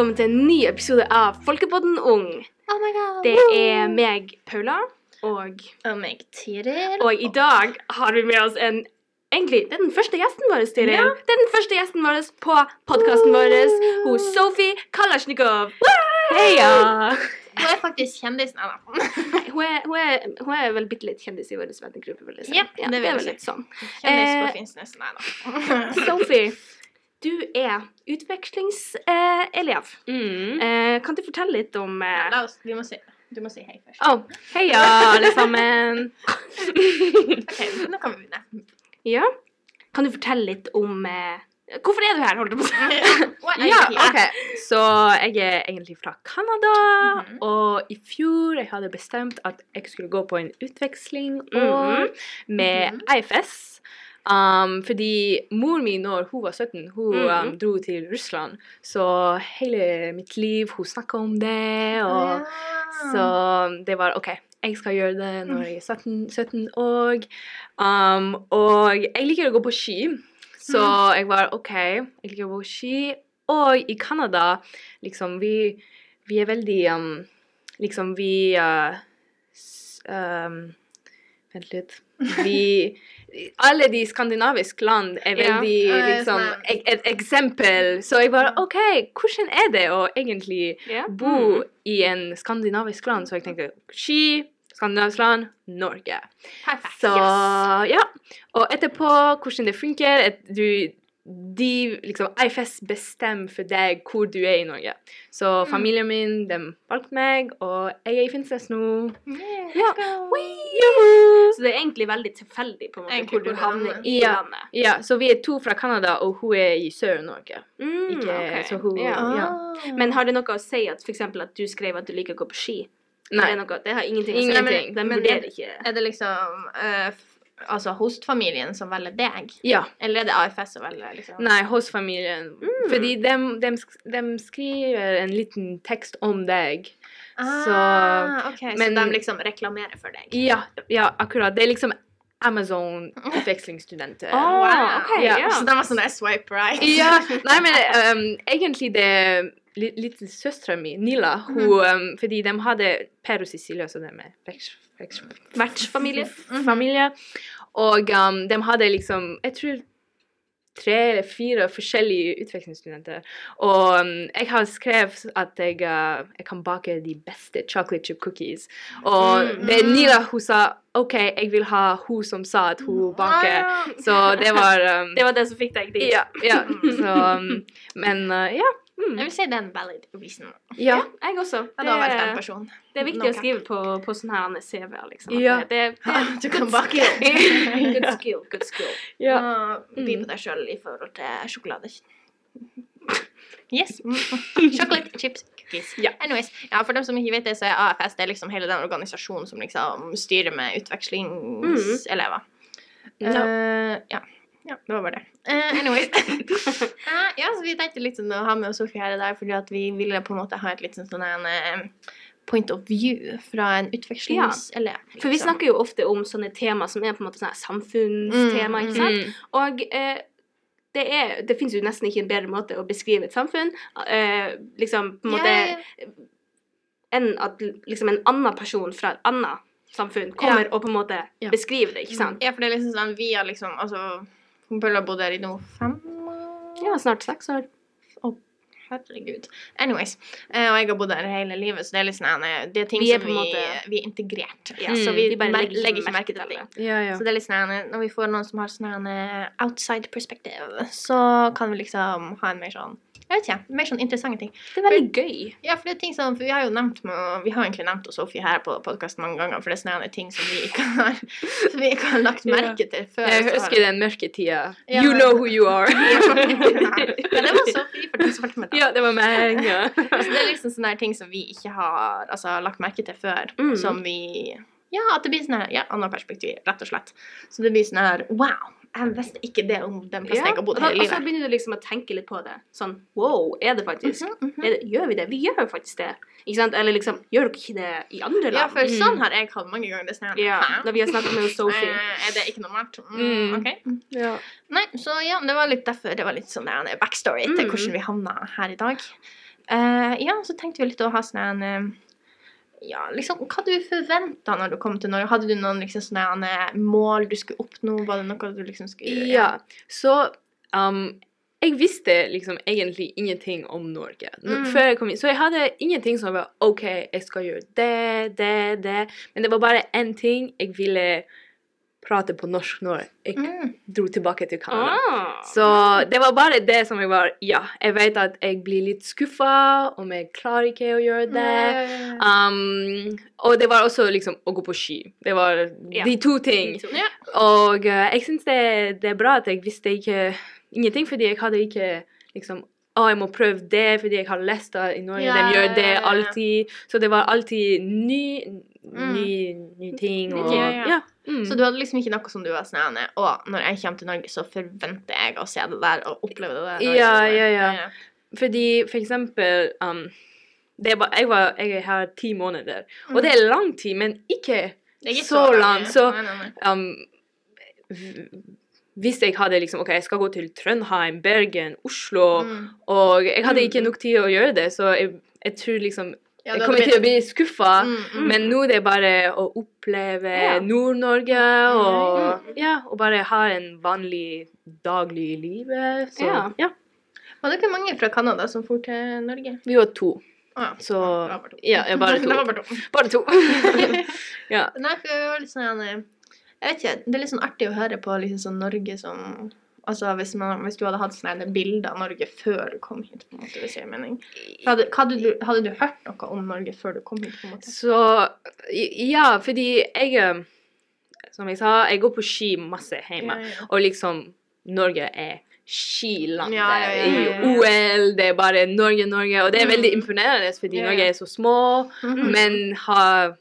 velkommen til en ny episode av Folkepodden ung. Oh my god. Det er meg, Paula, og, Og meg, Tiril. og i dag har vi med oss en Egentlig, det er den første gjesten vår, Tiril. Ja. Det er den første gjesten vår på podkasten vår. Hun Sophie Kalasjnikov. Heia! Hun er faktisk kjendisen. Da. Hun er, hun, er, hun er vel bitte litt kjendis i vår vennegruppe, jeg. Ja, det det er vel litt sånn. Kjendis på Eh, Finnsnes. Nei da. Sophie, du er utvekslingselev. Mm. Eh, kan du fortelle litt om Ja, eh, la oss, vi må si, du må si hei først. Oh, heia, alle sammen. Ok, nå kan vi begynne. Ja. Kan du fortelle litt om eh, Hvorfor er du her, holdt jeg på å si? Ja? OK. Så jeg er egentlig fra Canada, Mhm. og i fjor jeg hadde bestemt at jeg skulle gå på en utveksling mm -hmm. med Mhm. IFS. Um, fordi mor mi, når hun var 17, hun um, Mhm. dro til Russland. Så hele mitt liv hun snakka om det, og Ja. Så det var OK, jeg skal gjøre det når jeg er 17, 17 år. Um, og jeg liker å gå på ski, så jeg var OK, jeg liker å gå på ski. Og i Canada, liksom, vi, vi er veldig um, Liksom, vi uh, um, Vent litt. Vi Alle de skandinaviske land er veldig Ja, liksom, et, et eksempel. Så jeg bare OK, hvordan er det å egentlig Ja. bo i en skandinavisk land, så jeg tenkte ski, skandinavisk land, Norge. Perfekt. Så Yes. ja. Og etterpå, hvordan det funker et, du, De liksom IFS bestemmer for deg hvor du er i Norge. Så Mm. familien min, de valgte meg, og jeg er i Finnsnes nå. Yeah, let's Ja. go. Så det er egentlig veldig tilfeldig på en måte Egentlig hvor du havner i Ja. landet. Ja, så vi er to fra Canada, og hun er i Sør-Norge. Mm, Ikke så hun ja. ja. Ah. Men har det noe å si at for eksempel at du skrev at du liker å gå på ski? Nei. Det, er noe, det har ingenting å si. Ingenting. De Men- vurderer ikke Er det liksom eh, f- altså hostfamilien som velger deg? Ja. Eller er det AFS som velger? liksom? Nei, hostfamilien. Mm. Fordi de, de, de skriver en liten tekst om deg. Ah, så men- de liksom reklamerer for deg? Ja, ja, akkurat. Det er liksom Amazon-utvekslingsstudenter. Ah, ok, Ja. ja. Så de var sånn der swipe right? Ja, nei, men um, egentlig det li- Lille søstera mi, Nila, hun um, Fordi de hadde Per og Cecilie, også, de veks- veks- Vertsfamilie. familie. Og um, de hadde liksom Jeg tror tre eller fire forskjellige utvekslingsstudenter. Og um, jeg har skrevet at jeg, uh, jeg kan bake de beste chocolate chip cookies. Og Mm. det Nila hun sa OK, jeg vil ha hun som sa at hun baker. Ah, Så det var um, Det var det som fikk deg dit. Ja. ja. Så, um, men uh, ja. Jeg Mm. vil si det er en valid reason. Ja. Jeg også. Det, den Det, personen. det er viktig No å skrive på, på sånne her CV-er, liksom. Ja. Det, det, Du kan good skill. Good skill. Good skill. ja. Og by Mm. på deg sjøl i forhold til sjokolade. Yes. Chocolate chips cookies. Ja. Anyways, ja, for dem som ikke vet det, så er AFS det er liksom hele den organisasjonen som liksom styrer med utvekslingselever. Eh, ja. Ja, det var bare det. Eh, anyways. Eh, ja, så vi tenkte litt sånn å ha med Sofie her i dag, fordi at vi ville på en måte ha et litt sånn sånn en eh, point of view fra en utvekslingselev. For vi liksom. snakker jo ofte om sånne tema som er på en måte sånne samfunnstema, ikke sant? Mm. Og eh, det, er, det finnes jo nesten ikke en bedre måte å beskrive et samfunn eh, liksom på en måte Ja, ja, enn at liksom en annen person fra et annet samfunn kommer og på en måte Ja. beskriver det, ikke sant? Ja, for det er liksom sånn, vi har liksom, altså, hun har bodd her i nå fem. Ja, snart seks år. Herregud. Anyways, eh, og jeg har bodd her hele livet, så det er litt sånn, eh, det er ting Vi er som vi, måte- vi er integrert. Ja, så Mm. vi, vi bare mer- legger ikke merke til det. Ja, ja. Så det er litt sånn, eh, når vi får noen som har sånn eh, outside perspective, så kan vi liksom ha en mer sånn, jeg vet ikke, mer sånn interessante ting. Det er veldig gøy. Ja, for det er ting som, for vi har jo nevnt, med, vi har egentlig nevnt hos Sofie her på podkasten mange ganger, for det er sånne ting som vi ikke har, som vi ikke har lagt merke til før. Jeg har- husker den mørketida. Ja. You know who you are. ja, det var Sofie, for den fulgte med ja, det var meg. Ja. Så det er liksom sånne ting som vi ikke har altså, lagt merke til før, Mm. som vi Ja, at det blir sånn her Ja, annet perspektiv, rett og slett. Så det blir sånn her Wow! Jeg visste ikke det om den plassen jeg har bodd hele livet. og så begynner du liksom å tenke litt på det. Sånn wow, er det faktisk Mhm, mhm. er det, Gjør vi det? Vi gjør jo faktisk det. Ikke sant? Eller liksom, gjør dere ikke det i andre land? Ja, for sånn har jeg hatt mange ganger. Er sånn Ja, da vi har snakket med Sophie. Eh, Er det ikke normalt? Mm, Mm. OK. Ja. Nei, så ja, det var litt derfor Det var litt sånn der, backstory til Mm. hvordan vi havna her i dag. Uh, ja, så tenkte vi litt å ha sånn en eh, Ja, liksom, hva du forventa når du kom til Norge? Hadde du noen liksom sånne mål du skulle oppnå? Var det noe du liksom skulle? Ja, så um, jeg visste liksom egentlig ingenting om Norge Mm. før jeg kom inn. Så jeg hadde ingenting som var OK, jeg skal gjøre det, det, det. Men det var bare én ting. Jeg ville prate på norsk når jeg Mm. dro tilbake til Canada. Ah. Så det var bare det som jeg var Ja, jeg vet at jeg blir litt skuffa om jeg klarer ikke å gjøre det. Um, og det var også liksom å gå på ski. Det var Ja. de to ting. Ja. Og uh, jeg syns det, det er bra at jeg visste ikke ingenting, fordi jeg hadde ikke liksom å, jeg må prøve det fordi jeg har lest det i Norge. Yeah, De gjør det alltid. Så det var alltid ny. Ny, ny ting. Og, Ja, ja. Mm. Så du hadde liksom ikke noe som du var sånn Og når jeg kommer til Norge, så forventer jeg å se det der og oppleve det der. Ja, ja, ja. Fordi for eksempel um, det bare, jeg, var, jeg er her ti måneder, og det er lang tid, men ikke ikke så. Så lang. nei. um, hvis jeg hadde liksom OK, jeg skal gå til Trøndheim, Bergen, Oslo, Mm. og jeg hadde ikke Mm. nok tid å gjøre det, så jeg, jeg tror liksom Ja, Jeg kommer til å bli skuffa. Mm, mm. Men nå er det bare å oppleve Ja. Nord-Norge og, ja, og bare ha en vanlig daglig liv. Så Ja. Var det ikke mange fra Canada som for til Norge? Vi var to. Ah. Så Ja, bare to. Bare to. bare to. Ja. Nei, for det var litt sånn eh, Jeg vet ikke, det er litt sånn artig å høre på liksom sånn Norge som Altså hvis, man, hvis du hadde hatt sånne bilder av Norge før du kom hit, på en måte, hvis jeg mening. Hadde, hadde, du, hadde du hørt noe om Norge før du kom hit, på en måte? Så ja, fordi jeg eh, Som jeg sa, jeg går på ski masse hjemme. Ja, ja. Og liksom Norge er skilandet Ja, i. OL. Det er bare Norge, Norge. Og det er veldig Mm. imponerende, fordi. Norge er så små, Mhm. men har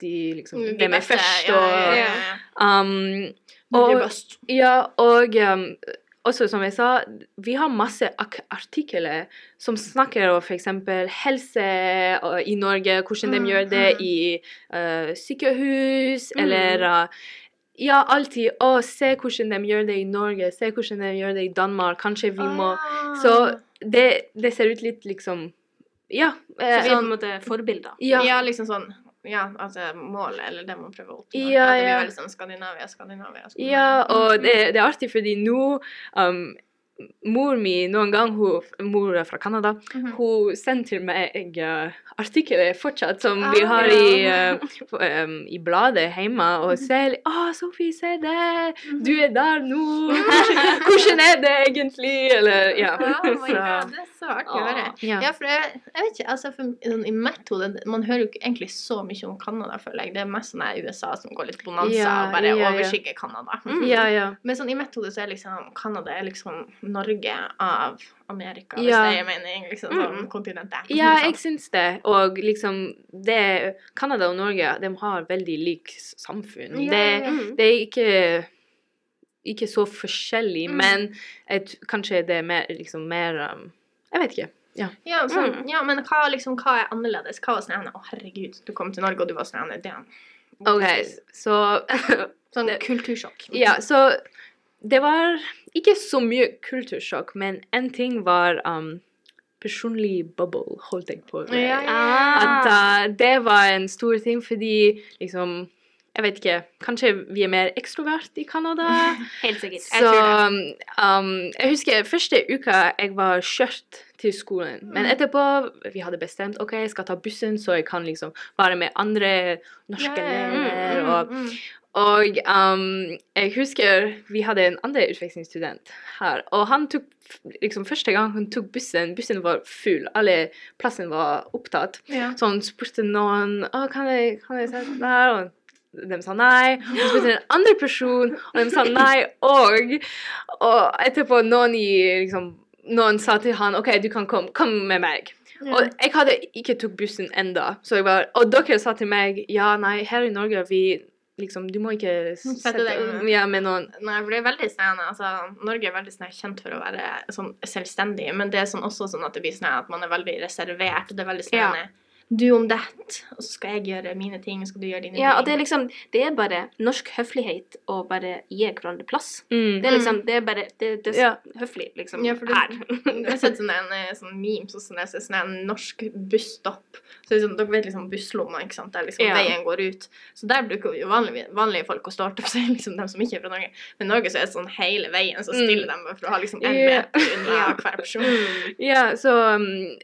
de liksom Hvem er først og um, Og- er best. Ja, og um, også som jeg sa, vi har masse artikler som snakker om f.eks. helse i Norge, hvordan de Mm, gjør det mm. i uh, sykehus, Mm. eller uh, Ja, alltid. Å, se hvordan de gjør det i Norge, se hvordan de gjør det i Danmark. Kanskje vi må Ah. Så det, det ser ut litt liksom Ja. Så eh, vi er på en måte forbilder. ja. Ja, liksom sånn Ja, altså målet, eller det man prøver å oppnå. Ja, ja. det blir veldig sånn Skandinavia, Skandinavia. Skandinavia. Ja, og Mm. det, det er artig fordi nå um, Mor mi noen gang, hun, mor er fra Canada, Mhm. hun sender til meg uh, artikler fortsatt som vi Ah, har i, uh, um, i bladet hjemme, og ser litt 'Å, Sofie, se der! Du er der nå! Hvordan, er det egentlig?' Eller ja. Ja, oh my God, det er så artig å høre. ja. Ja, for jeg, jeg vet ikke, altså for, I mitt hode Man hører jo ikke egentlig så mye om Canada, føler jeg. Det er mest sånn her USA som går litt bonanza Ja, og bare ja, ja. overskygger Canada. ja, ja. Men sånn i mitt hode så er liksom Canada er liksom Norge av Amerika, hvis det gir mening. Liksom sånn Mm. kontinentet. Ja, Sånn. jeg syns det. Og liksom det Canada og Norge, de har veldig likt samfunn. Ja, det, ja, ja. Mm. det er ikke ikke så forskjellig, Mm. men et, kanskje det er mer, liksom mer um, Jeg vet ikke. Ja, sånn, Mm. ja, men hva, liksom, hva er annerledes? Hva var sånn Å, herregud, du kom til Norge, og du var sånn det er OK, så Sånn kultursjokk. Ja, så det var ikke så mye kultursjokk, men en ting var um, personlig bubble, holdt jeg på å Ja, ja. At uh, det var en stor ting, fordi liksom Jeg vet ikke. Kanskje vi er mer ekstrovert i Canada? Helt sikkert. Så Jeg tror det. um, Jeg husker første uka jeg var kjørt til skolen. Men Mm. etterpå vi hadde bestemt ok, jeg skal ta bussen, så jeg kan liksom være med andre norske yeah. ja. elever. Mm, Og, mm. Og um, jeg husker vi hadde en andre utvekslingsstudent her. Og han tok liksom første gang han tok bussen, bussen var full. Alle plassen var opptatt. Ja. Så han spurte noen å, kan jeg, kan jeg sette her. Og de sa nei. Og så spurte en andre person, og de sa nei òg. Og etterpå noen, i, liksom, noen sa til han OK, du kan komme. Kom med meg. Og jeg hadde ikke tok bussen enda, så jeg var, og dere sa til meg ja, nei, her i Norge vi liksom, Du må ikke sette deg ja, med noen Nei, for det er veldig sånn, altså, Norge er veldig sånn, kjent for å være sånn selvstendig, men det er sånn, også sånn at det blir sånn at man er veldig reservert. og Det er veldig spennende. Ja. Du om det, og så skal jeg gjøre mine ting, og så skal du gjøre dine Ja, og det ting. er liksom Det er bare norsk høflighet å bare gi hverandre plass. Mm. Det er liksom Det er bare Det, det er Ja. høflig, liksom. Ja, for det- her. Jeg har sett sånne, en, sånn memes og sånn, jeg ser sånn en norsk busstopp. Så liksom, dere vet liksom busslomma, ikke sant, der liksom Ja. veien går ut. Så der bruker jo vanlige, vanlige folk å starte opp, seg, liksom de som ikke er fra Norge. Men i Norge så er det sånn hele veien, så Mm. de bare for å ha liksom en meter unna hver person. Mm. Ja, så um,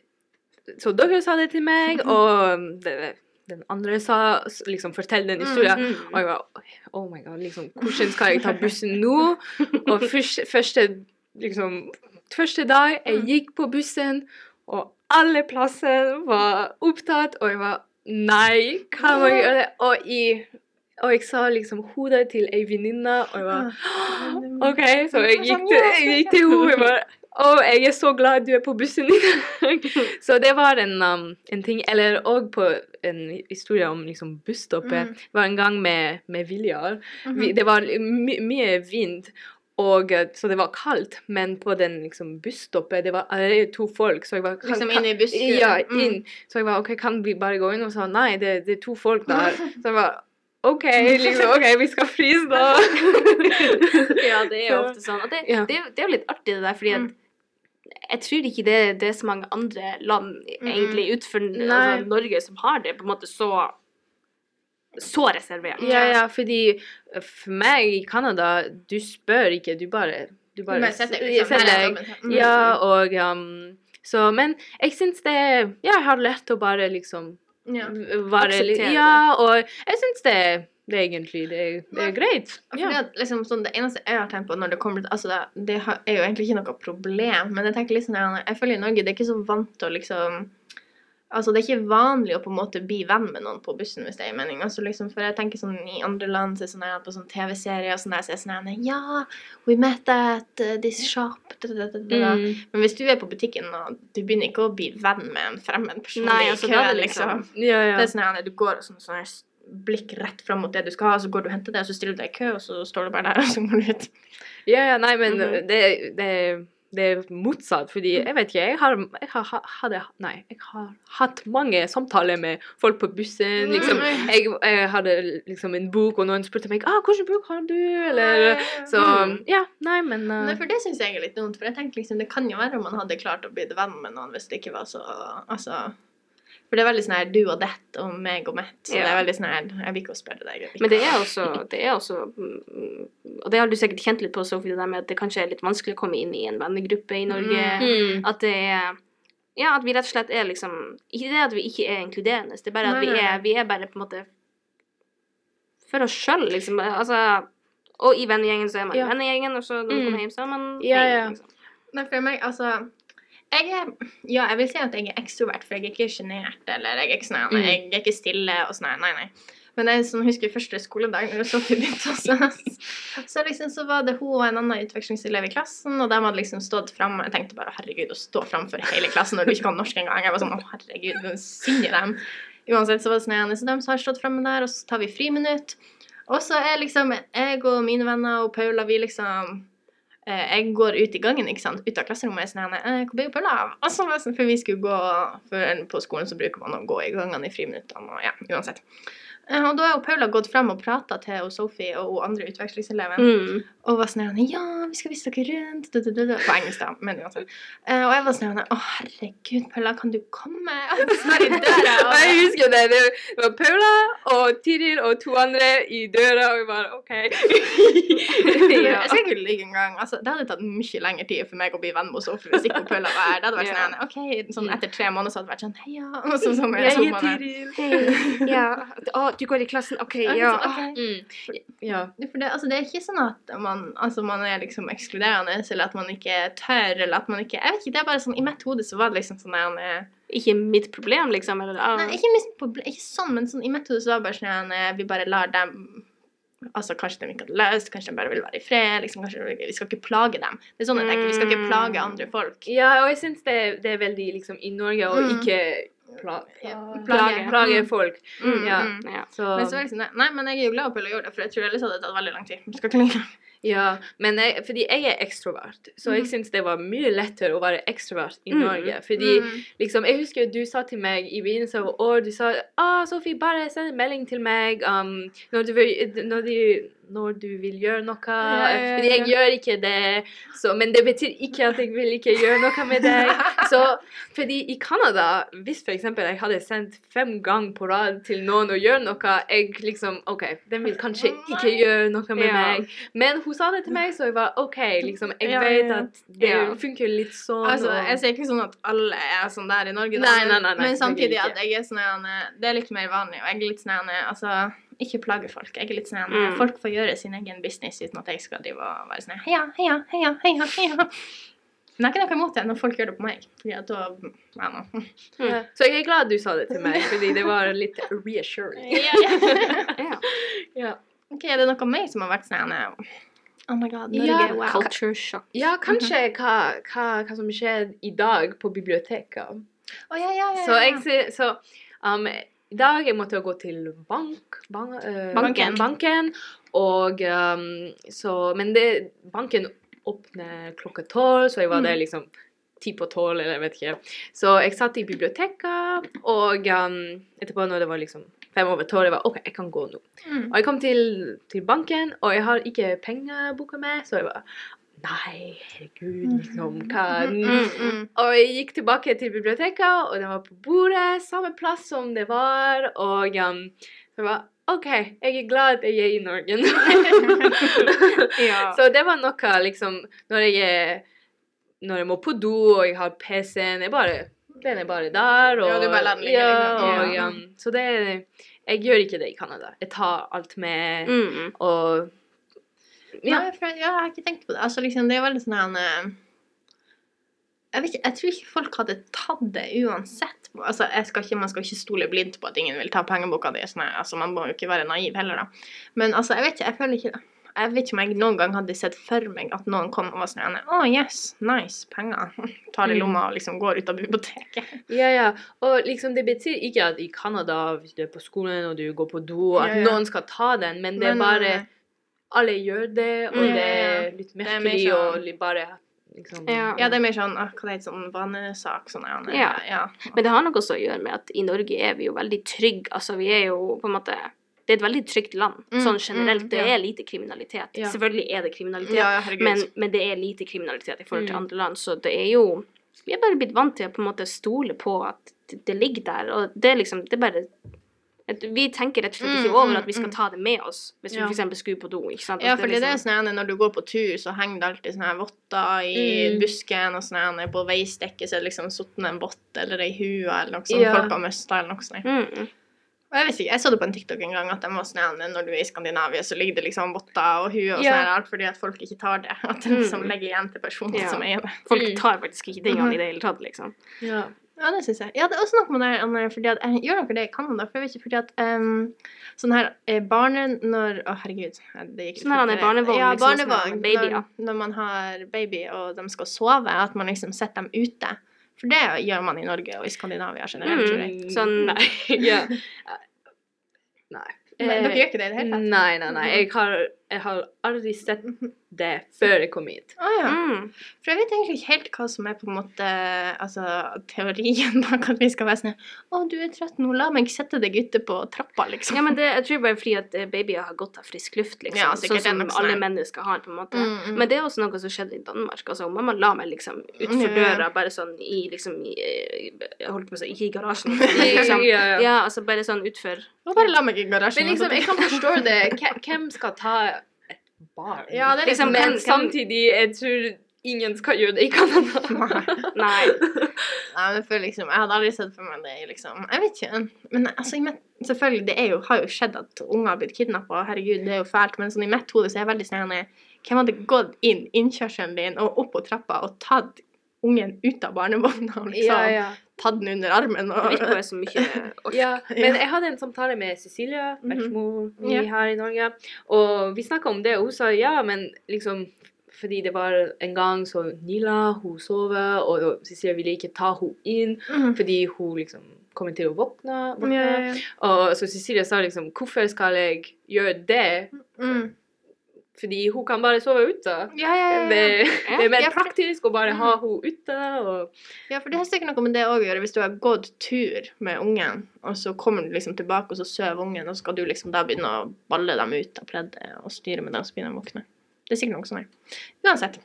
Så dere sa det til meg, og um, det, den andre sa liksom Fortell den historien. Mm. Og jeg var Oh my god, liksom Hvordan skal jeg ta bussen nå? Og første, første liksom Første dag jeg gikk på bussen, og alle plasser var opptatt, og jeg var Nei, hva må jeg gjøre? Og, i, og jeg sa liksom hodet til ei venninne, og jeg var OK, så jeg gikk til, jeg gikk til henne. Å, jeg er så glad du er på bussen i dag. Så det var en, um, en ting. Eller òg på en historie om liksom busstoppet. Mm. Det var en gang med, med Viljar. Mhm. Vi, det var my mye vind, og, eh, så det var kaldt. Men på den liksom busstoppet det var allerede to folk. Så jeg var Liksom inn i busskuren. Ja, Mm. inn. Så jeg var OK, kan vi bare gå inn? Og sa nei, det, det er to folk der. Så jeg var OK, liksom, ok, vi skal fryse, da. Ja, det er jo ofte sånn. Og det, Ja. det, det er jo litt artig det der, fordi at Mm. Jeg tror ikke det, det er så mange andre land egentlig utenfor altså, Norge som har det på en måte så så reservert. Ja, ja, fordi for meg i Canada, du spør ikke, du bare Du Du bare bare setter deg, liksom, setter deg. Mm. Ja, og um, Så Men jeg syns det Ja, jeg har lært å bare liksom Ja. være litt Ja, og jeg syns det, det er egentlig det, er- det er greit. Ja. at liksom sånn, Det eneste jeg har tenkt på når det kommer til altså det, det er jo egentlig ikke noe problem, men jeg tenker liksom, jeg, føler i Norge det er ikke så vant til å liksom Altså Det er ikke vanlig å på en måte bli venn med noen på bussen, hvis det er mening. Altså liksom, For jeg tenker sånn i andre land så er sånn på sånn TV-serier og sånn der, så er sånn Ja, we met at uh, this shop da, da, da. Mm. Men hvis du er på butikken og du begynner ikke å bli venn med en fremmed person Nei, altså, kø, da er det liksom. liksom- Ja, ja. Det er sånn her, du går og sånn, sånn blikk rett fram mot det du skal ha, så går du og henter det, og så stiller du deg i kø, og så står du bare der, og så går du ut. Ja, ja, nei, men Mhm. det, det, det er motsatt, fordi jeg vet ikke, jeg har, jeg har hadde, nei, jeg har hatt mange samtaler med folk på bussen, liksom. Jeg, jeg hadde liksom en bok, og noen spurte meg, ah, hvilken bok har du, eller, så, Mm. ja, nei, men, uh, Nei, for det syns jeg er litt dumt, for jeg tenker liksom, det kan jo være om man hadde klart å bli venn med noen hvis det ikke var så Altså For det er veldig sånn her du og det og meg og mitt, så det er veldig sånn her Jeg vil ikke spørre deg. Men det er også, det er også mm, Og det har du sikkert kjent litt på, Sofie, det der med at det kanskje er litt vanskelig å komme inn i en vennegruppe i Norge. mm. At det er Ja, at vi rett og slett er liksom Ikke det at vi ikke er inkluderende, det er bare at vi er, vi er bare på en måte for oss sjøl, liksom. Altså Og i vennegjengen så er man i Ja. vennegjengen, og så når man Mm. kommer hjem, så er man Ja, ja. Liksom. Nei, for meg, altså jeg er, ja, jeg vil si at jeg er ekstrovert, for jeg er ikke sjenert, eller jeg er ikke sånn, Mm. jeg er ikke stille og sånn, nei, nei. Men jeg sånn, husker første skoledag når Sofie begynte også, så liksom så var det hun og en annen utvekslingselev i klassen, og de hadde liksom stått fram. jeg tenkte bare, herregud, å stå frem for hele klassen når du ikke kan norsk engang, jeg var sånn, å herregud, hvem synger dem. Uansett så var det sånn, så de har stått fremme der, og så tar vi friminutt, og så er liksom jeg og mine venner og Paula, vi liksom jeg går ut i gangen, ikke sant, ut av klasserommet og sånn eh, Hvor ble Paula av? Og så det sånn, For vi skulle gå for På skolen så bruker man å gå i gangene i friminuttene, og ja, uansett. Eh, Og da har jo Paula gått frem og prata til Sophie og andre utvekslingseleven. Mm. Og var sånn Ja, vi skal vise dere rundt du, du, du. På engelsk, da. Men uansett. Eh, og jeg var sånn Å, herregud, Paula, kan du komme? Og døra. Og Jeg husker det, det var Paula og Tiril og to andre i døra, og vi bare, ok. Ja. Jeg skal ikke lyve engang. Altså, det hadde tatt mye lengre tid for meg å bli venn med Sophie hvis ikke Paula var her. Det hadde vært Ja. sånn, okay, sånn etter tre måneder så hadde det vært sånn, heia. Og så, sånn, sånn, sånn, sånn, sånn, er- Tiril. Du går i klassen? OK, ja. Okay. Mm. Ja. For det, altså, det er ikke sånn at man, altså, man er liksom ekskluderende, eller at man ikke tør, eller at man ikke Jeg vet ikke, det er bare sånn, I mitt hode så var det liksom sånn der, eh, Ikke mitt problem, liksom? Eller, ah. Nei, ikke, mitt problem, ikke sånn, men sånn, i mitt hode så var det bare sånn at Vi bare lar dem Altså, Kanskje de ikke hadde løst, kanskje de bare vil være i fred. liksom, kanskje Vi skal ikke plage dem. Det er sånn jeg tenker, Vi skal ikke plage andre folk. Ja, og jeg syns det, det er veldig liksom i Norge å Mm. ikke pla plage, plage. plage Mm. folk. Mm, Ja. mm, ja. Så Men så liksom, nei, men jeg er jo glad for å gjøre det, for jeg tror ellers hadde det tatt veldig lang tid. Skal ikke. Ja, men jeg, fordi jeg er ekstrovert, så jeg Mhm. syns det var mye lettere å være ekstrovert i Mhm. Norge. Fordi Mm. liksom, jeg husker du sa til meg i begynnelsen av år, du sa ah, Sofie, bare send en melding til meg um, når, du vil, når, du, når du vil gjøre noe. Ja, ja, ja, jeg gjør ikke det, så, men det betyr ikke at jeg vil ikke gjøre noe med deg. Så fordi i Canada, hvis eksempel jeg hadde sendt fem ganger på rad til noen å gjøre noe, jeg liksom OK, den vil kanskje ikke gjøre noe med meg. Men hun sa det til meg, så jeg var OK. liksom, Jeg vet at det funker litt sånn. Altså, jeg sier ikke sånn at alle er sånn der i Norge, da, Nei, nei, nei, nei, men samtidig at jeg er sånn Det er litt mer vanlig, og jeg er litt sånn Altså, ikke plage folk. Jeg er litt sånn Mm. Folk får gjøre sin egen business uten at jeg skal drive og være sånn Heia, heia, heia, heia, heia. Men jeg har ikke noe imot det når folk gjør det på meg. Fordi at da ja, no. mm. Så jeg er glad du sa det til meg, fordi det var litt reassuring. Ja. Ja, Ok, Er det noe mer som har vært sånn her, Oh my god, Norge, Ja, wow. Culture shock. ja kanskje hva, hva, hva som skjedde i dag på biblioteket. Å, ja, ja, ja, Så jeg sier, Så um, i dag jeg måtte gå til bank, bank, øh, Banken. banken og um, så Men det, banken åpner klokka tolv, så jeg var Mm. der liksom ti på tolv, eller jeg vet ikke. Så jeg satt i biblioteket, og um, etterpå når det var liksom fem over tolv, jeg var OK, jeg kan gå nå. Mm. Og jeg kom til, til banken, og jeg har ikke pengeboka med, så jeg var Nei, herregud, liksom, hva Mm, mm. Og jeg gikk tilbake til biblioteket, og den var på bordet, samme plass som det var, og um, så var OK, jeg er glad jeg er i Norge nå. Ja. Så det var noe, liksom, når jeg er Når jeg må på do, og jeg har PC-en, jeg bare den er bare der. Og, Ja, du bare lander ja, og, Ja. um, så det Jeg gjør ikke det i Canada. Jeg tar alt med, Mm. og Ja. For, ja, jeg har ikke tenkt på det. Altså, liksom, det er veldig sånn her eh, jeg, vet ikke, jeg tror ikke folk hadde tatt det uansett. Altså, skal ikke, man skal ikke stole blindt på at ingen vil ta pengeboka di. Sånn, altså, man må jo ikke være naiv heller, da. Men altså, jeg vet ikke, jeg føler ikke jeg vet ikke om jeg noen gang hadde sett for meg at noen kom og var sånn Å, oh, yes, nice, penger. Tar i Mm. lomma og liksom går ut av biblioteket. Ja, ja. Og liksom, det betyr ikke at i Canada, hvis du er på skolen og du går på do, at Ja, ja. noen skal ta den, men det er bare eh, Alle gjør det, og Mm, det er litt merkelig er sånn- og litt bare liksom Ja. Ja, det er mer sånn ah, Hva det heter sånn vanesak? Sånn, ja. Ja. ja. Men det har noe også å gjøre med at i Norge er vi jo veldig trygge. Altså, vi er jo på en måte Det er et veldig trygt land, Mm, sånn generelt. mm, Det ja. er lite kriminalitet. Ja. Selvfølgelig er det kriminalitet, Ja, men, men det er lite kriminalitet i forhold til Mm. andre land, så det er jo Vi er bare blitt vant til å på en måte stole på at det, det ligger der, og det er liksom Det er bare Vi tenker rett og slett ikke Mm, over mm, at vi skal mm. ta det med oss hvis Ja. vi f.eks. skulle på do. ikke sant? At Ja, for det er liksom- sånn at når du går på tur, så henger det alltid sånne votter i Mm. busken, og sånn her på veistekket så er det liksom sittet en vott eller ei hue eller noe sånt Ja. folk har mista, eller noe sånt. mm. Og jeg vet ikke, jeg så det på en TikTok en gang, at de var sånn når du er i Skandinavia, så ligger det liksom votter og huer og Ja. sånn alt fordi at folk ikke tar det. At de liksom legger igjen til personen Ja. som eier det. Folk tar faktisk ikke tingene Mhm. i det hele tatt, liksom. Ja. Ja, det syns jeg. Ja, det er også noe med det Anne, fordi at jeg gjør dere det i Canada? For jeg vet ikke, fordi at um, sånn her eh, barne... Når Å, herregud. Det gikk Sånn her, han er barnevogn, Ja, liksom, barnevogn. baby, ja. når, når man har baby, og de skal sove, at man liksom setter dem ute. For det gjør man i Norge og i Skandinavia generelt, tror jeg. Mm, sånn- Nei. ja. Nei. Men Eh, dere gjør ikke det i det hele tatt? Nei, nei, nei. Jeg har, jeg har aldri sett det før jeg kom hit. Å ja. Mm. For jeg vet egentlig ikke helt hva som er på en måte altså, teorien bak at vi skal være sånn Å, du er trøtt nå, la meg sette deg ute på trappa, liksom. Ja, men det, jeg tror bare fordi at eh, babyer har godt av frisk luft, liksom. Ja, sånn som sånn alle mennesker har, på en måte. Mm, mm. Men det er også noe som skjedde i Danmark. Altså, mamma la meg liksom utfor døra, bare sånn i liksom i, eh, Jeg holdt på å si ikke i garasjen, men liksom Ja, ja. Ja, altså bare sånn utfor Og bare la meg i garasjen. Men liksom, jeg kan forstå det. Hvem- skal ta barn? Ja, det er liksom- Men hvem- samtidig, jeg tror ingen skal gjøre det i Canada. Nei. Nei, men føler liksom Jeg hadde aldri sett for meg det liksom Jeg vet ikke. Men altså, mitt, selvfølgelig, det er jo, har jo skjedd at unger har blitt kidnappa, herregud, det er jo fælt, men sånn i mitt hode så er jeg veldig sånn Hvem hadde gått inn innkjørselen din og opp på trappa og tatt ungen ut av barnevogna liksom Ja, ja. Tatt den under armen Det og virker bare så mye ork. Ja, men jeg hadde en samtale med Cecilia, Mhm. mm -hmm. Her i Norge, og vi snakka om det, og hun sa ja, men liksom fordi det var en gang så Nila, hun sover, og Cecilia ville ikke ta henne inn Mhm. fordi hun liksom kommer til å våkne. våkne. Ja, ja, ja. Og så Cecilia sa liksom hvorfor skal jeg gjøre det Mm. Fordi hun kan bare sove ute. Ja, ja, ja. Det, det er mer praktisk å bare ha henne ute. Og, Ja, for det har sikkert noe med det å gjøre. Hvis du har gått tur med ungen, og så kommer du liksom tilbake, og så sover ungen, og så skal du liksom da begynne å balle dem ut av pleddet og styre med dem så begynner de å våkne. Det er sikkert noe sånt. er. Uansett.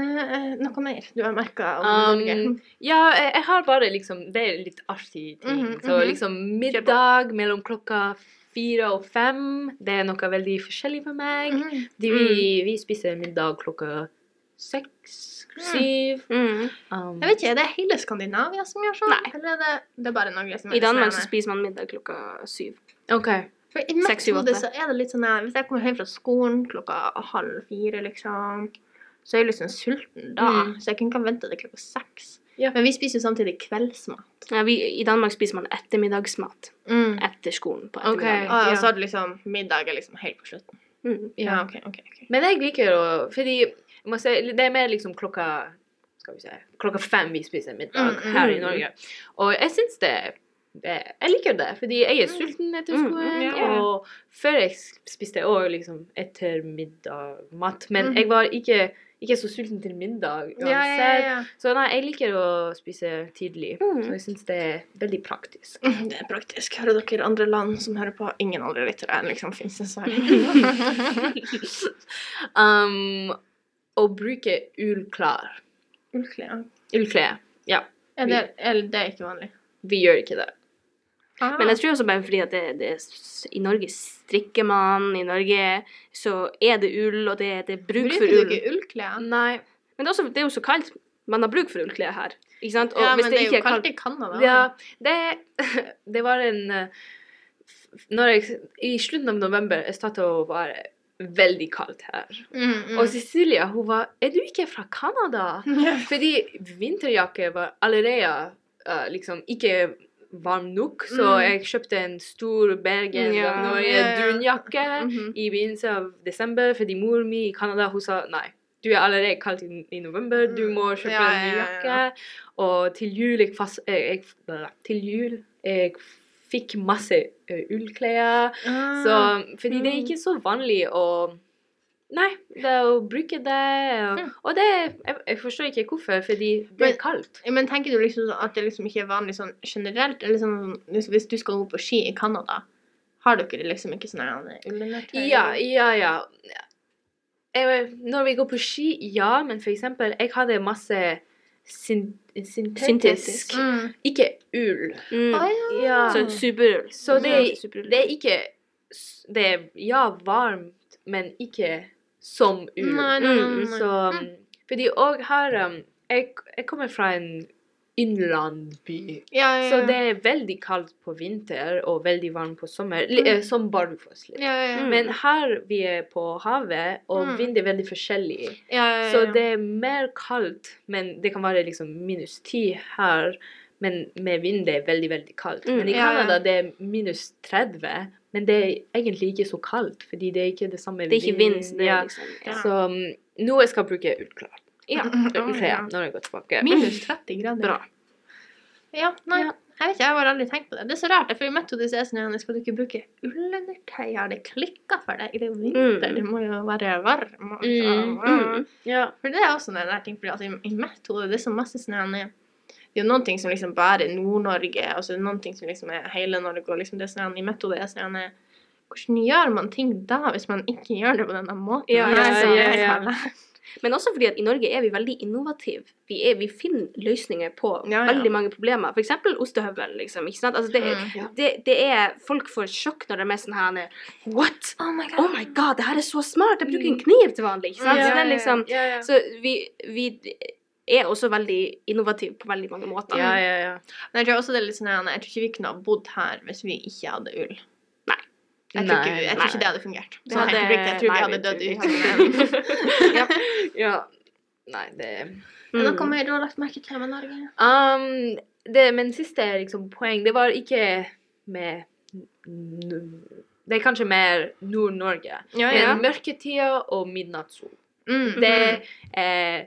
Eh, noe mer du har merka om Norge? Um, ja, jeg, har bare liksom Det er litt artig ting. Mhm, Så mhm. liksom middag mellom klokka fire og fem, det er noe veldig forskjellig for meg. Mm. De, vi, vi spiser middag klokka seks, syv. Mm. Um, Jeg vet ikke, er det hele Skandinavia som gjør sånn? Nei. Eller er det, det er bare Norge som er I Danmark så sånn? spiser man middag klokka syv. OK. For I mitt hode så er det litt sånn Hvis jeg kommer hjem fra skolen klokka halv fire, liksom, så er jeg liksom sulten da. Mm. Så jeg kunne ikke vente til klokka seks. Ja. Men vi spiser jo samtidig kveldsmat. Ja, vi, I Danmark spiser man ettermiddagsmat Mm. etter skolen på ettermiddagen. Og, Ja. og så hadde du liksom middag er liksom helt på slutten. Mm. Ja, Ja. ok, ok, ok. Men jeg liker jo Fordi jeg må si, det er mer liksom klokka Skal vi se Klokka fem vi spiser middag Mm, mm, her i mm. Norge. Og jeg syns det, Jeg liker det, fordi jeg er sulten etter Mm, skolen. ja, ja. Og før jeg spiste jeg òg liksom ettermiddagmat. Men Mhm. jeg var ikke, ikke så sulten til middag uansett. Ja, ja, Så nei, jeg liker å spise tidlig. Mm. Så jeg syns det er veldig praktisk. ja. Det er praktisk. Hører dere andre land som hører på? Ingen andre lyttere liksom finnes det så Um, å bruke ullklær. Ullklær. Ullklær. Ja, Er det, er det ikke vanlig? vi gjør ikke det. Ah. Men jeg tror også bare fordi at det, det I Norge strikker man, i Norge så er det ull, og det, det er bruk for Bruker du ull. ikke ullklær? Nei. Men det er, også, det er jo så kaldt. Man har bruk for ullklær her. Ikke sant? Og Ja, men det er jo er kaldt i Canada. Ja, det, det var en eh, når jeg, I slutten av november jeg startet å være veldig kaldt her. Mm, mm. Og Cecilia hun var Er du ikke fra Canada? Fordi vinterjakke var allerede uh, liksom ikke varm nok, så Mm. jeg kjøpte en stor Bergen Ja, av Norge ja, ja. dunjakke -hmm. i begynnelsen av desember, fordi mor mi i Canada hun sa nei. Du er allerede kaldt i, i november, du må kjøpe Mm. Ja, en ny ja, ja, jakke. Og til jul jeg, fast, jeg, jeg Til jul jeg fikk masse eh, ullklær. Ah. Så, fordi det er Mm. ikke så vanlig å Nei, det er å bruke det. Og, Mm. og det jeg, jeg forstår ikke hvorfor, fordi det Men- er kaldt. Men tenker du liksom sånn at det liksom ikke er vanlig sånn generelt? Eller sånn, hvis- hvis du skal gå på ski i Canada, har dere liksom ikke sånn her ullundertøy? Ja, ja, ja. Jeg, når vi går på ski, ja, men for eksempel, jeg hadde masse syn, syntetisk Syntetisk. Mm. Ikke ull. Mm. Ah, ja. Ja. Så superull. Så det, det er ikke Det er ja, varmt, men ikke som ur. Nei, nei, nei, Mm, nei. Så um, Fordi òg her um, jeg, jeg kommer fra en innlandby. ja, ja, ja. Så det er veldig kaldt på vinter og veldig varmt på sommer. mm. eh, som Bardufoss. litt. Mm. Men her vi er på havet, og Mm. vind er veldig forskjellig. Så det er mer kaldt, men det kan være liksom minus ti her. Men med vind det er veldig, veldig kaldt. Mm, Men i ja, ja. Det er minus 30, men det er egentlig ikke så kaldt, fordi det er ikke det samme Det er ikke vind. Det ja. liksom, ja. Så um, nå jeg skal bruke ullklær. ja. Ullklær når jeg går tilbake. Minus 30 grader. Bra. Ja, nei. Jeg vet ikke, jeg har aldri tenkt på det. Det er så rart, for i møtte er det sånn skal du ikke bruke ullundertøy? Har det klikka for deg? Det er vinter, Mm. det må jo være varm. Altså. Mm, mm. Ja. For det er også en ting, for altså, i, i mitt hode det er så masse snø Janne, det er noen ting som liksom bare er Nord-Norge, og så er det noen ting som liksom er hele Norge, og liksom det sånn, i mitt hode er sånn hvordan gjør man ting da, hvis man ikke gjør det på denne måten? Ja, ja, ja, ja, ja. Men også fordi at i Norge er vi veldig innovative. Vi, er, vi finner løsninger på Ja, ja. veldig mange problemer. Eksempel ostehøvel, liksom. Ikke sant? Altså, det, er- ja. det, det er Folk får sjokk når de er sånn her What? Oh my god. Oh my god, det her er så smart! Jeg bruker en kniv til vanlig. Ikke sant? Så, det er liksom, så vi, vi er også veldig innovativ på veldig mange måter. Ja, ja, ja. Men jeg tror også det er litt sånn, jeg tror ikke vi kunne ha bodd her hvis vi ikke hadde ull. Nei. Jeg tror, ikke, jeg tror ikke det hadde fungert. Det hadde- jeg tror vi hadde dødd ut. ja. ja. Nei, det Mm. noe mer du har lagt merke til med Norge? Um, det, men siste liksom, poeng, det var ikke med Det er kanskje mer Nord-Norge. Ja, Men mørketida og midnattssol. Mm. Det er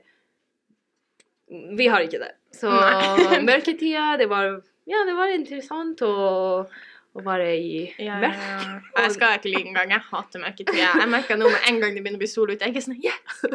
Vi har ikke det. Så mørketida, det var Ja, det var interessant å å være i Ja, ja, ja. Jeg skal ikke like engang. Jeg hater mørketida. Jeg merker nå med en gang det begynner å bli sol ute, jeg er sånn yes!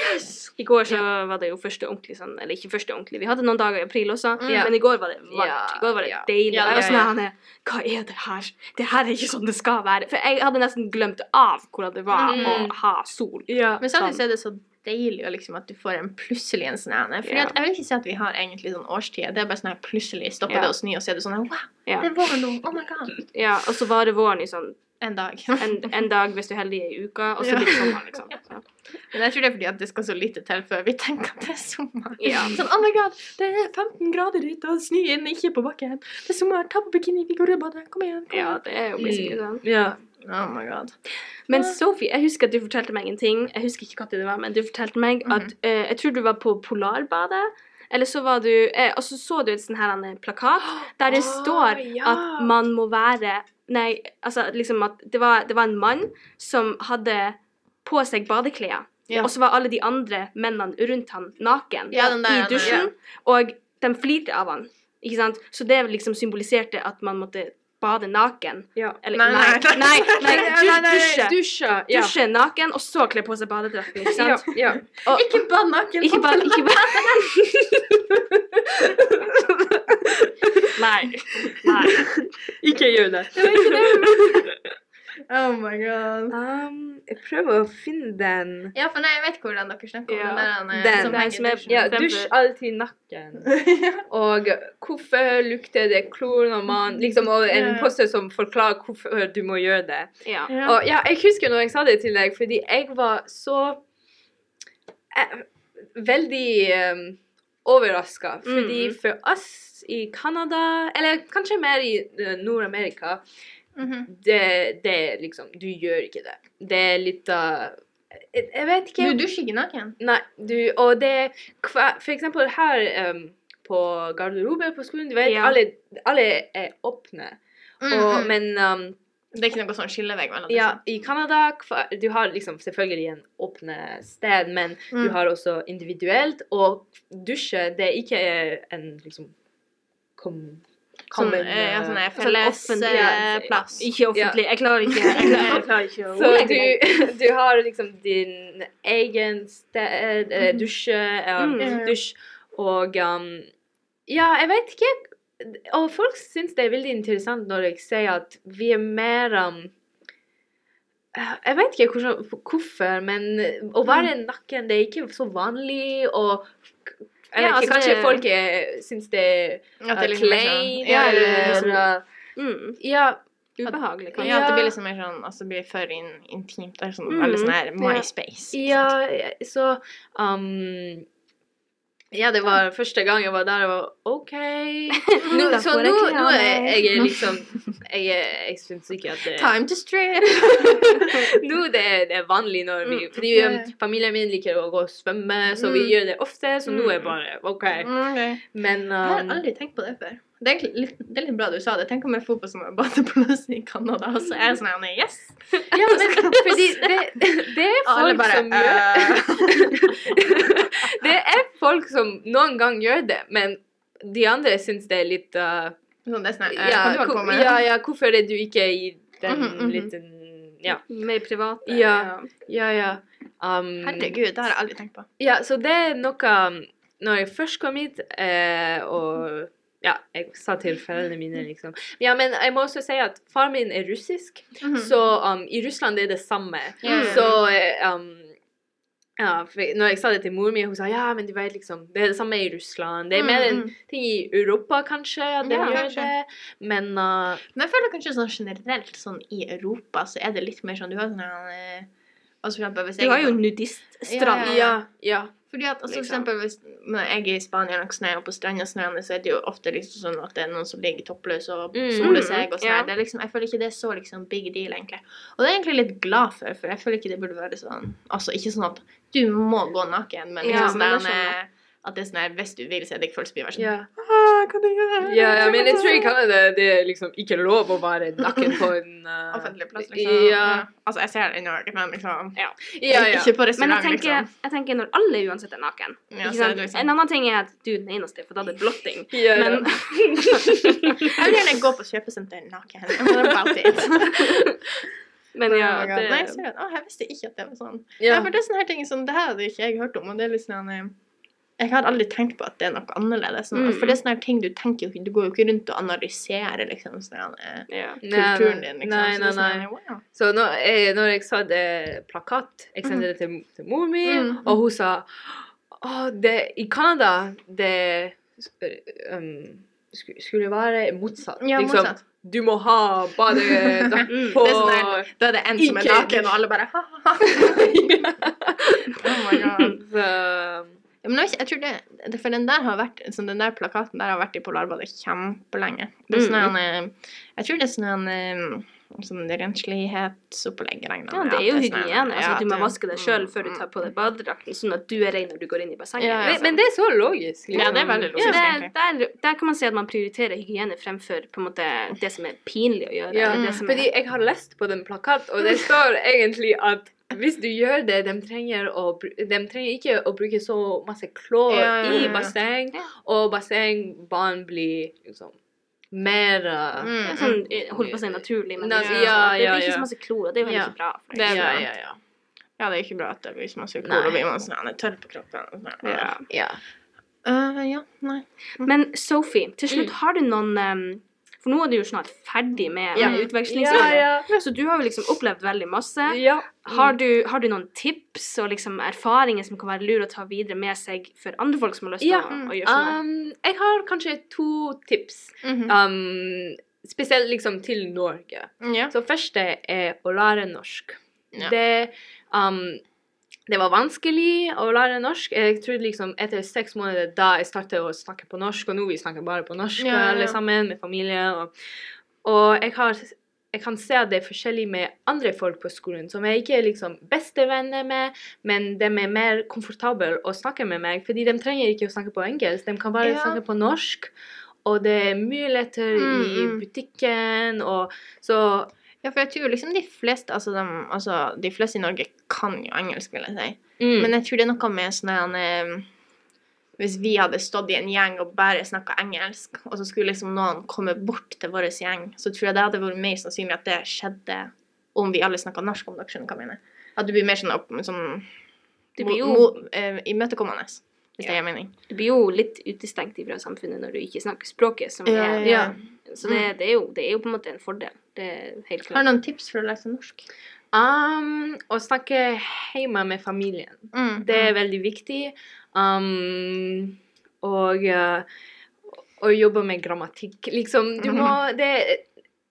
yes! I går så var det jo første ordentlig sånn, eller ikke første ordentlig, vi hadde noen dager i april også, mm. men i går var det varmt. I går var det deilig. Ja, ja, sånn hva er det her? Det her er ikke sånn det skal være. For jeg hadde nesten glemt av hvordan det var Mm. å ha sol. Ja. Men samtidig er det så deilig liksom at du får en plutselig en sånn ene. For jeg vil ikke si at vi har egentlig sånn årstid. Det er bare sånn her plutselig stopper det å snø, og så er det sånn her, wow, det er vår nå. Oh my god. Ja, og så varer våren i sånn En dag. en, en dag hvis du er heldig i uka, og så blir det sommer, liksom. Ja. Men jeg tror det er fordi at det skal så lite til før vi tenker at det er sommer. Ja. Sånn, oh my god, det er 15 grader ute, og snø er ikke på bakken. Det er sommer, ta på bikini, vi går og bader. Kom igjen. Kom ja, det er jo basically sånn. ja. Oh my god. Men Sophie, jeg husker at du fortalte meg en ting. Jeg husker ikke hva det var, men du fortalte meg at mm -hmm. uh, Jeg tror du var på Polarbadet. Eller så var du uh, Og så så du et sånn her en plakat der det oh, står ja. at man må være Nei, altså liksom at det var, det var en mann som hadde på seg badeklær. Ja. Og så var alle de andre mennene rundt han naken Ja, der, i dusjen. Og de flirte av han. Ikke sant? Så det liksom symboliserte at man måtte bade naken. ja. Eller Nei, nei, nei, nei, nei, Nei, nei, dusje. Dusje. Ja. Dusje naken, og så kle på seg badedrakten. Ikke sant? ja. Og, Ikke bad naken. ikke bad, ikke bad. Nei. Nei. Ikke gjør det. Oh my god. Um, jeg prøver å finne den. Ja, for nei, jeg vet hvordan dere snakker om Ja, den der eh, den. som Den som er- Ja, dusj alltid nakken. Og hvorfor lukter det klor når man Liksom, og en poster som forklarer hvorfor du må gjøre det. Ja. Ja. Og ja, jeg husker når jeg sa det til deg, fordi jeg var så eh, Veldig um, overraska. Fordi mm. for oss i Canada, eller kanskje mer i uh, Nord-Amerika, Mhm. det, det liksom Du gjør ikke det. Det er litt av jeg, jeg vet ikke. Du dusjer ikke naken? Nei, du, og det For eksempel her um, på garderobe på skolen, du vet, Ja. alle, alle er åpne. Mm -hmm. og, men um, det er ikke noe sånn skillevegg mellom ja, i Canada Du har liksom selvfølgelig en åpne sted, men Mm. du har også individuelt. Og dusje, det er ikke en liksom Sånn, common, eh, ja, sånn eh, felles offentlig- eh, plass. Ikke offentlig. Jeg klarer ikke Jeg klarer, jeg klarer ikke Så du, du har liksom din egen sted, eh, dusje, um, Mm. dusj, og um, Ja, jeg vet ikke. Og folk syns det er veldig interessant når jeg sier at vi er mer um, Jeg vet ikke hvorfor, men å være naken, det er ikke så vanlig, og vet Ja, altså, kanskje det- folk er, syns det er liksom er sånn- Ja, eller liksom- Mm. Ja, Ubehagelig, kanskje. Ja, at det blir liksom mer sånn Altså blir for in, intimt. Det er sånn Mm, veldig sånn her ja. MySpace. Ja, så um, Ja, det var første gang jeg var der, og var OK. Nå, så nå, nå er jeg, jeg er liksom Jeg, jeg syns ikke at det Time to strip! Nå det er det vanlig når vi Mm. Fordi familien min liker å gå og svømme, så vi Mm. gjør det ofte, så nå er jeg Mm. bare OK. Men um, Jeg har um, aldri tenkt på det før. Det er, litt, det er litt bra du sa det. Tenk om jeg får på sånn badeplass i Canada, og så er jeg sånn yes! Ja, men fordi det, det er folk bare, som gjør Det er folk som noen gang gjør det, men de andre syns det er litt uh, Sånn, det er sånn eh, ja, kan holde hvor- ja, ja, hvorfor er du ikke i den mm -hmm, liten Ja, Mer private. Ja. ja, ja. Um, Herregud, det har jeg aldri tenkt på. Ja, så det er noe Når jeg først kom hit, eh, og ja, jeg sa til foreldrene mine, liksom Ja, men jeg må også si at faren min er russisk, Mhm. så um, i Russland er det samme. Mm. Så um, ja, for når jeg sa det til mor mi, hun sa ja, men du vet liksom Det er det samme i Russland. Det er mer en Mm, mm. ting i Europa, kanskje, at de Ja, gjør kanskje. det. Men uh, Men jeg føler kanskje sånn generelt sånn i Europa så er det litt mer sånn Du har sånn altså hvis Du har jo nudiststrand. Ja, ja, ja. Fordi at altså, for Liksom. eksempel hvis når jeg er i Spania og snø og på stranda snøende, så er det jo ofte liksom sånn at det er noen som ligger toppløs og Mm. soler seg og sånn. Er liksom, jeg føler ikke det er så liksom big deal, egentlig. Og det er jeg egentlig litt glad for, for jeg føler ikke det burde være sånn Altså ikke sånn at du må gå naken, men liksom ja, men det jeg. at det er sånn her hvis du vil, så det ikke folk som blir sånn ja. Hva jeg gjøre? Ja, ja, men jeg tror i Canada det er liksom ikke lov å være naken på en uh, Offentlig plass, liksom. Ja. Altså, jeg ser det i Norge, men liksom Ja. ja, ja. Ikke på Men jeg tenker, liksom. jeg tenker når alle uansett er naken ikke så sant? det liksom- En annen ting er at du er den eneste, for da er det blotting. Ja, ja. Men Jeg vil gjerne gå på kjøpesenter naken. Jeg bare dit. Men ja, Oh det God. det, Nei, seriøst. Å, jeg visste ikke at det var sånn. Ja. Ja, for det er sånne her ting som det her hadde ikke jeg hørt om, og det er litt sånn eh, Jeg har aldri tenkt på at det er noe annerledes. Sånn, Mm. For det er sånne ting du tenker jo ikke Du går jo ikke rundt og analyserer liksom sånn eh, ja. kulturen din, liksom. Nei, nei, nei, Så, sånn, wow. Så når jeg, når jeg sa det plakat, jeg sendte det til, til mor mi, mm. og hun sa Å, det I Canada, det um, sku- skulle være motsatt. Ja, liksom, motsatt. du må ha badedrakt Mm, på Det er sånn da er det en som er naken, og alle bare ha-ha-ha. oh my god. Så Ja, men jeg, jeg tror det, det For den der har vært så Den der plakaten der har vært i Polarbadet kjempelenge. Det er sånn en, eh, Jeg tror det er sånn en eh, sånn renslighetsopplegg. regner jeg ja, det er jo hygiene. Altså, ja, at du må det- vaske deg sjøl mm, før du mm, tar på deg badedrakten, sånn at du er ren når du går inn i bassenget. Ja, ja. men, det er så logisk. Liksom. Ja, det er veldig logisk. logisk. det, der, der kan man si at man prioriterer hygiene fremfor på en måte det som er pinlig å gjøre. Ja, det som fordi er, jeg har lest på den plakat, og det står egentlig at hvis du gjør det, de trenger, å, de trenger ikke å bruke så masse klor Ja, ja, ja, i ja. basseng, Ja. og bassengbanen blir liksom mer uh, Mm, sånn, eh, holdt på å si naturlig, men det, ja, det blir ikke så masse klor, og det er jo Ja. heller ikke bra. For Det deg. ja, ja. Ja, det er ikke bra at det blir så masse klor, og blir man sånn tørr på kroppen. sånn. Ja. ja. Uh, ja, nei. Men Sophie, til slutt, Mm. har du noen um, For nå er du jo snart ferdig med, Ja. med Ja, utvekslingsåret. ja. Så du har jo liksom opplevd veldig masse. ja. Har du, har du noen tips og liksom erfaringer som kan være lure å ta videre med seg for andre folk som har lyst til Ja, å, å gjøre sånn? Um, jeg har kanskje to tips, Mhm. um, spesielt liksom til Norge. Så første er å lære norsk. Det, um, det var vanskelig å lære norsk. Jeg trodde liksom etter seks måneder da jeg startet å snakke på norsk, og nå vi snakker bare på norsk Ja, ja, alle sammen med familie. Og, og jeg, har, jeg kan se at det er forskjellig med andre folk på skolen, som jeg ikke er liksom bestevenner med, men de er mer komfortable å snakke med meg, fordi de trenger ikke å snakke på engelsk, de kan bare Ja. snakke på norsk. Og det er muligheter Mm, i mm. butikken, og så ja, for jeg tror liksom de fleste altså de, altså, de fleste i Norge kan jo engelsk, vil jeg si. mm. Men jeg tror det er noe med sånn eh, Hvis vi hadde stått i en gjeng og bare snakka engelsk, og så skulle liksom noen komme bort til vår gjeng, så tror jeg det hadde vært mer sannsynlig at det skjedde om vi alle snakka norsk, om dere skjønner hva jeg mener. At du blir mer sånn, opp, sånn det blir jo- mo- mo- eh, imøtekommende, hvis det Ja. gir mening. Du blir jo litt utestengt fra samfunnet når du ikke snakker språket, som Ja, er ja. Så det, det, er jo, det er jo på en måte en fordel. Det er helt Har du noen tips for å lære seg norsk? Um, å snakke hjemme med familien. Mm, Det er veldig viktig. Um, og uh, å jobbe med grammatikk. Liksom, du må det,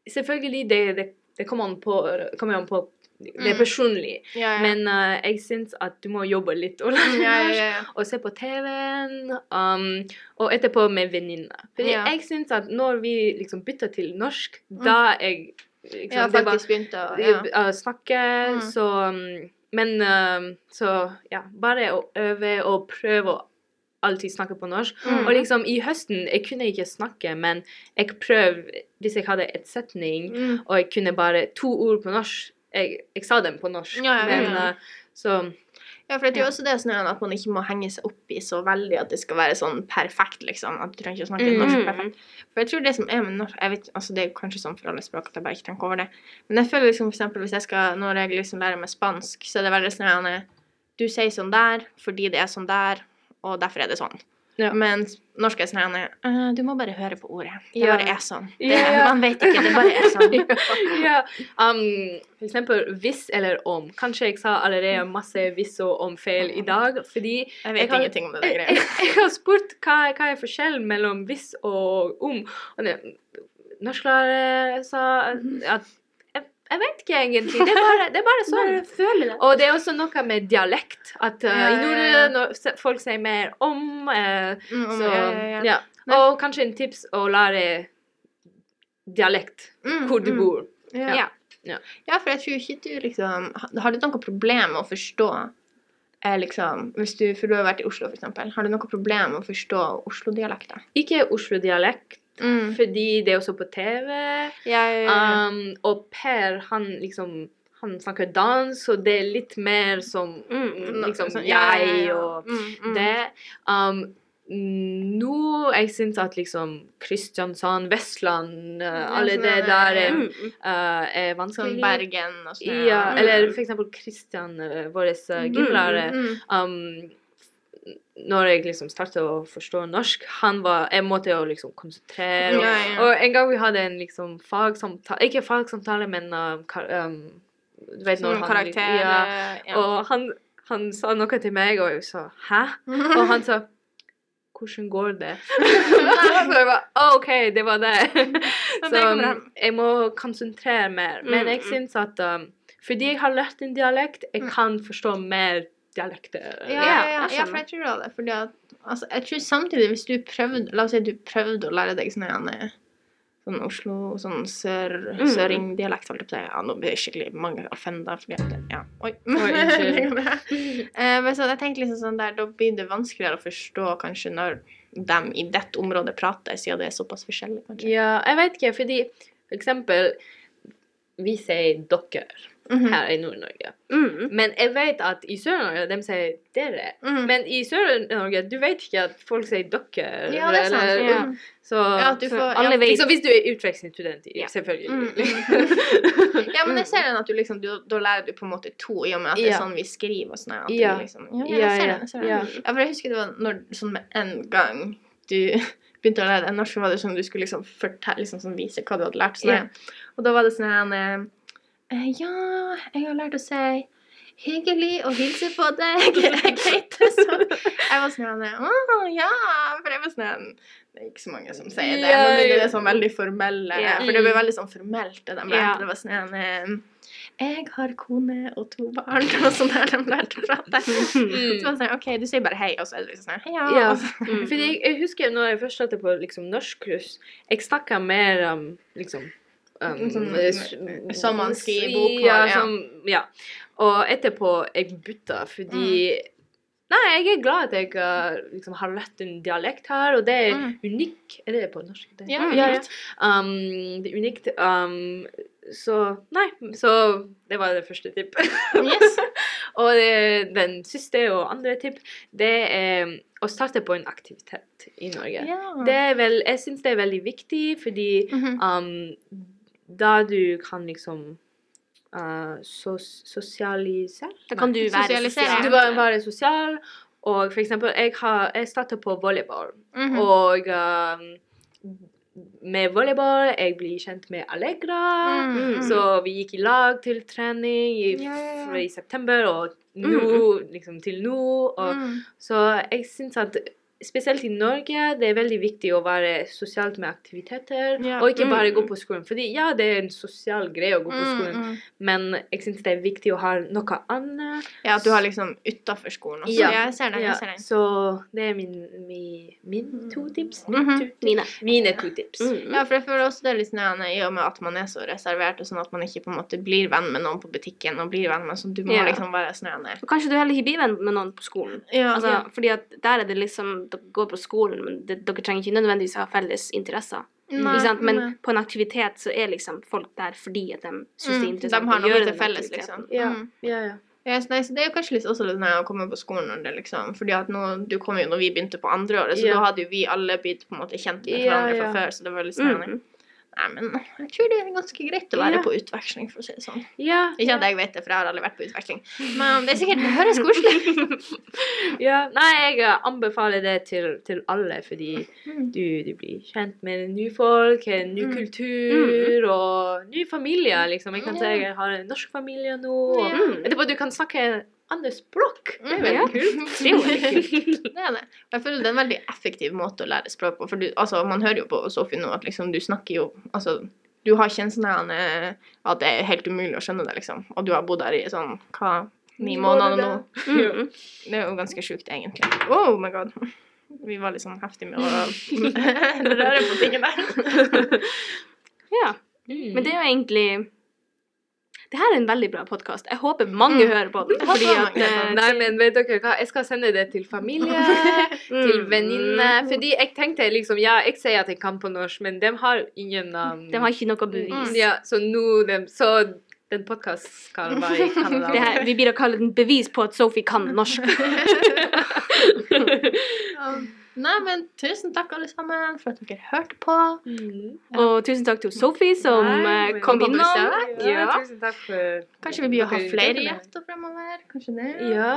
Selvfølgelig, det, det, det kommer an på, kommer an på Det er Mm. personlig. Ja, ja. Men uh, jeg syns at du må jobbe litt og ja. Og se på TV-en. Um, og etterpå med venninner. Fordi jeg syns at når vi liksom bytter til norsk, da jeg liksom, Ja, faktisk begynte å uh, snakke, Mm. så um, Men uh, så ja, bare å øve og prøve å alltid snakke på norsk. Mm. Og liksom i høsten, jeg kunne ikke snakke, men jeg prøvde Hvis jeg hadde et setning, Mm. og jeg kunne bare to ord på norsk Jeg, jeg sa dem på norsk, Ja, ja, ja, men uh, så Ja, for det er Ja. også det sånn at man ikke må henge seg opp i så veldig at det skal være sånn perfekt, liksom. At du trenger ikke å snakke Mm. norsk perfekt. For jeg tror det som er med norsk jeg vet, altså Det er jo kanskje sånn for alle språk at jeg bare ikke tenker over det. Men jeg føler liksom for eksempel hvis jeg skal, når jeg liksom lærer meg spansk, så er det veldig sånn at du sier sånn der fordi det er sånn der, og derfor er det sånn. Ja. Mens norsk er sånn «Øh, du må bare høre på ordet. Det Ja. bare er sånn. Det, Ja. Man vet ikke, det bare er sånn. ja. um, For eksempel hvis eller om. Kanskje jeg sa allerede masse hvis og om feil i dag, fordi Jeg vet har- ingenting om det der jeg, jeg, jeg har spurt hva, hva er forskjellen mellom hvis og om. Og det, norsklærer sa at jeg, vet ikke egentlig. Det er bare, det er bare sånn. det. Og det er også noe med dialekt. At uh, Ja, i ja, ja. når folk sier mer om. Uh, Mm, om- så ja. Og kanskje en tips å lære dialekt Mm, hvor du mm. bor. Ja. Ja. Ja, for jeg tror ikke du liksom Har du noe problem med å forstå er liksom hvis du, For du har vært i Oslo, eksempel. Har du noe problem med å forstå Oslo-dialekter? Ikke Oslo-dialekt, Mm. fordi det er også på TV. Jeg, Um, og Per, han liksom Han snakker dans, og det er litt mer som Mm, liksom ja, ja, jeg og Mm, mm. det. Um, nå jeg syns at liksom Kristiansand, Vestland, uh, alle sånn det er der er, uh, er vanskelig. Sånn Bergen og sånn. Ja, eller for eksempel Kristian, uh, vår gymlærer. Um, når jeg liksom startet å forstå norsk, han var Jeg måtte jo liksom konsentrere. Og, Ja, ja. og en gang vi hadde en liksom fagsamtale Ikke fagsamtale, men um, kar, um, Du vet når han karakter Ja. ja. Og han, han sa noe til meg, og jeg sa 'hæ?' Og han sa 'hvordan går det?' så jeg bare «Å, OK, det var det. så um, jeg må konsentrere mer. Men jeg Mm. syns at um, fordi jeg har lært en dialekt, jeg Mm. kan forstå mer dialekter. Ja, ja, Ja, ja, for jeg tror det. er det, Fordi at, altså, jeg tror samtidig, hvis du prøvde La oss si du prøvde å lære deg sånn en Sånn Oslo, sånn sør, Mm. søringdialekt, holdt jeg på å si. Ja, nå blir det skikkelig mange offenda fordi at det- Ja, oi. oi. Eh, men så jeg tenkte liksom sånn der, da blir det vanskeligere å forstå kanskje når de i dette området prater, siden det er såpass forskjellig, kanskje. Ja, jeg vet ikke, fordi for eksempel Vi sier 'dere' Mhm. her i Nord-Norge. Mm. Men jeg vet at i Sør-Norge de sier 'dere'. Mhm. Men i Sør-Norge du vet ikke at folk sier 'dere'. ja, det er sant. eller- ja. Så, Ja, får, ja, liksom, hvis du er utvekslingsstudent, selvfølgelig. Mm, Ja, men jeg ser den at du liksom, du, da lærer du på en måte to, i og med at det er sånn vi skriver og sånn. Ja. liksom, ja, ja, Ja, jeg ser ja, den. Jeg ser den. ja. For jeg husker det var når, sånn med en gang du begynte å lære deg norsk, var det sånn du skulle liksom fortelle, liksom sånn vise hva du hadde lært. Sånn, Ja. Og da var det sånn eh, Ja, jeg har lært å si Hyggelig å hilse på deg. Jeg heter sånn. Jeg var sånn Å, ja. For jeg var sånn Det er ikke så mange som sier det. Ja, Men det er sånn veldig formelle. Ja. For det ble veldig sånn formelt, det de lærte. Ja. Det var sånn jeg har kone og to barn, og sånn der de lærte å prate. Så Mm. var sånn, OK, du sier bare hei, og så er det liksom sånn heia. ja. Ja. Mm. Fordi jeg, jeg husker når jeg først startet på liksom, norskkurs, jeg snakka mer om liksom um, Sånn, som man skriver i Ja, bokmål, ja. som, ja. Og etterpå jeg bytta fordi Mm. Nei, jeg er glad at jeg uh, liksom, har lært en dialekt her, og det er Mm. unikt. Er det på norsk? Det? Ja, Mm. ja, ja. Um, det er unikt. Um, så Nei, så det var det første tipp. Yes. og det, den siste og andre tipp, det er å starte på en aktivitet i Norge. Ja. Det er vel, jeg syns det er veldig viktig, fordi Mhm. um, da du kan liksom uh, sos sosialisere Da kan du være Sosialisere. sosial. Du kan være sosial, og for eksempel, jeg, har, jeg startet på volleyball. Mhm. Og um, med volleyball jeg blir kjent med Allegra. Mm, Så vi gikk i lag til trening i, f- i september, og nå, liksom til nå. Og, Mm. Så jeg syns at spesielt i Norge det er veldig viktig å være sosialt med aktiviteter, Yeah. og ikke bare Mm. gå på skolen. Fordi ja, det er en sosial greie å gå på Mm, skolen, mm. men jeg syns det er viktig å ha noe annet. Ja, at du har liksom utafor skolen også. Ja. Ja, jeg ser den. Ja, Jeg ser den. så det er min, min, min to tips. To, Mine. mine to tips. Mm. Ja, for jeg føler også det er litt sånn i og med at man er så reservert, og sånn at man ikke på en måte blir venn med noen på butikken, og blir venn med sånn, du må yeah. liksom være snøende. Kanskje du heller ikke blir venn med noen på skolen. Ja, Altså, ja. Fordi at der er det liksom Dere går på skolen, men det, dere trenger ikke nødvendigvis ha felles interesser. Nei, ikke sant? Men nei. på en aktivitet så er liksom folk der fordi at de syns det er Mm, interessant de har å gjøre til felles, liksom. Ja, Mm. ja, ja. Yes, nei, så det er jo kanskje litt også litt å komme på skolen når det liksom Fordi at nå, du kom jo når vi begynte på andre året, så Ja. da hadde jo vi alle blitt på en måte kjent med hverandre fra før, så det var litt spennende. Mm. Nei, men jeg tror det er ganske greit å være Ja. på utveksling, for å si det sånn. Ja, Ikke at jeg vet det, for jeg har aldri vært på utveksling. Men det er sikkert Det høres koselig ja. Nei, jeg anbefaler det til, til alle, fordi Mm. du, du blir kjent med nye folk, ny Mm. kultur og ny familie, liksom. Jeg kan si jeg har en norsk familie nå. Og etterpå du kan snakke andre språk. Det er veldig kult. Det er veldig kult. Det er det. Jeg føler det er en veldig effektiv måte å lære språk på. For du, altså, man hører jo på Sofie nå at liksom, du snakker jo Altså, du har ikke en sånn at det er helt umulig å skjønne det, liksom. Og du har bodd her i sånn hva, ni måneder nå. Mm. Det er jo ganske sjukt, egentlig. Oh my god. Vi var litt sånn heftige med å røre på tingene der. Ja. Mm. Men det er jo egentlig det her er en veldig bra podkast. Jeg håper mange Mm. hører på den. Fordi at eh, Nei, men vet dere hva, jeg skal sende det til familie, til venninne. venninner. Fordi jeg tenkte liksom Ja, jeg sier at jeg kan på norsk, men de har ingen um, De har ikke noe bevis. Ja, så nå de, Så den podkasten skal være i Canada. Det her, vi blir å kalle den bevis på at Sophie kan norsk. Ja. Nei, men tusen takk, alle sammen, for at dere hørte på. Mm. Og tusen takk til Sophie som Nei, eh, kom innom. Ja, Ja. tusen takk for Kanskje vi blir å ha flere gjester fremover? Kanskje det? Ja.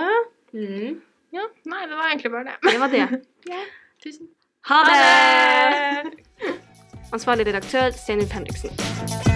Mm. Ja. Nei, det var egentlig bare det. Det var det. Tusen Ha det! Ansvarlig redaktør Steinulf Henriksen.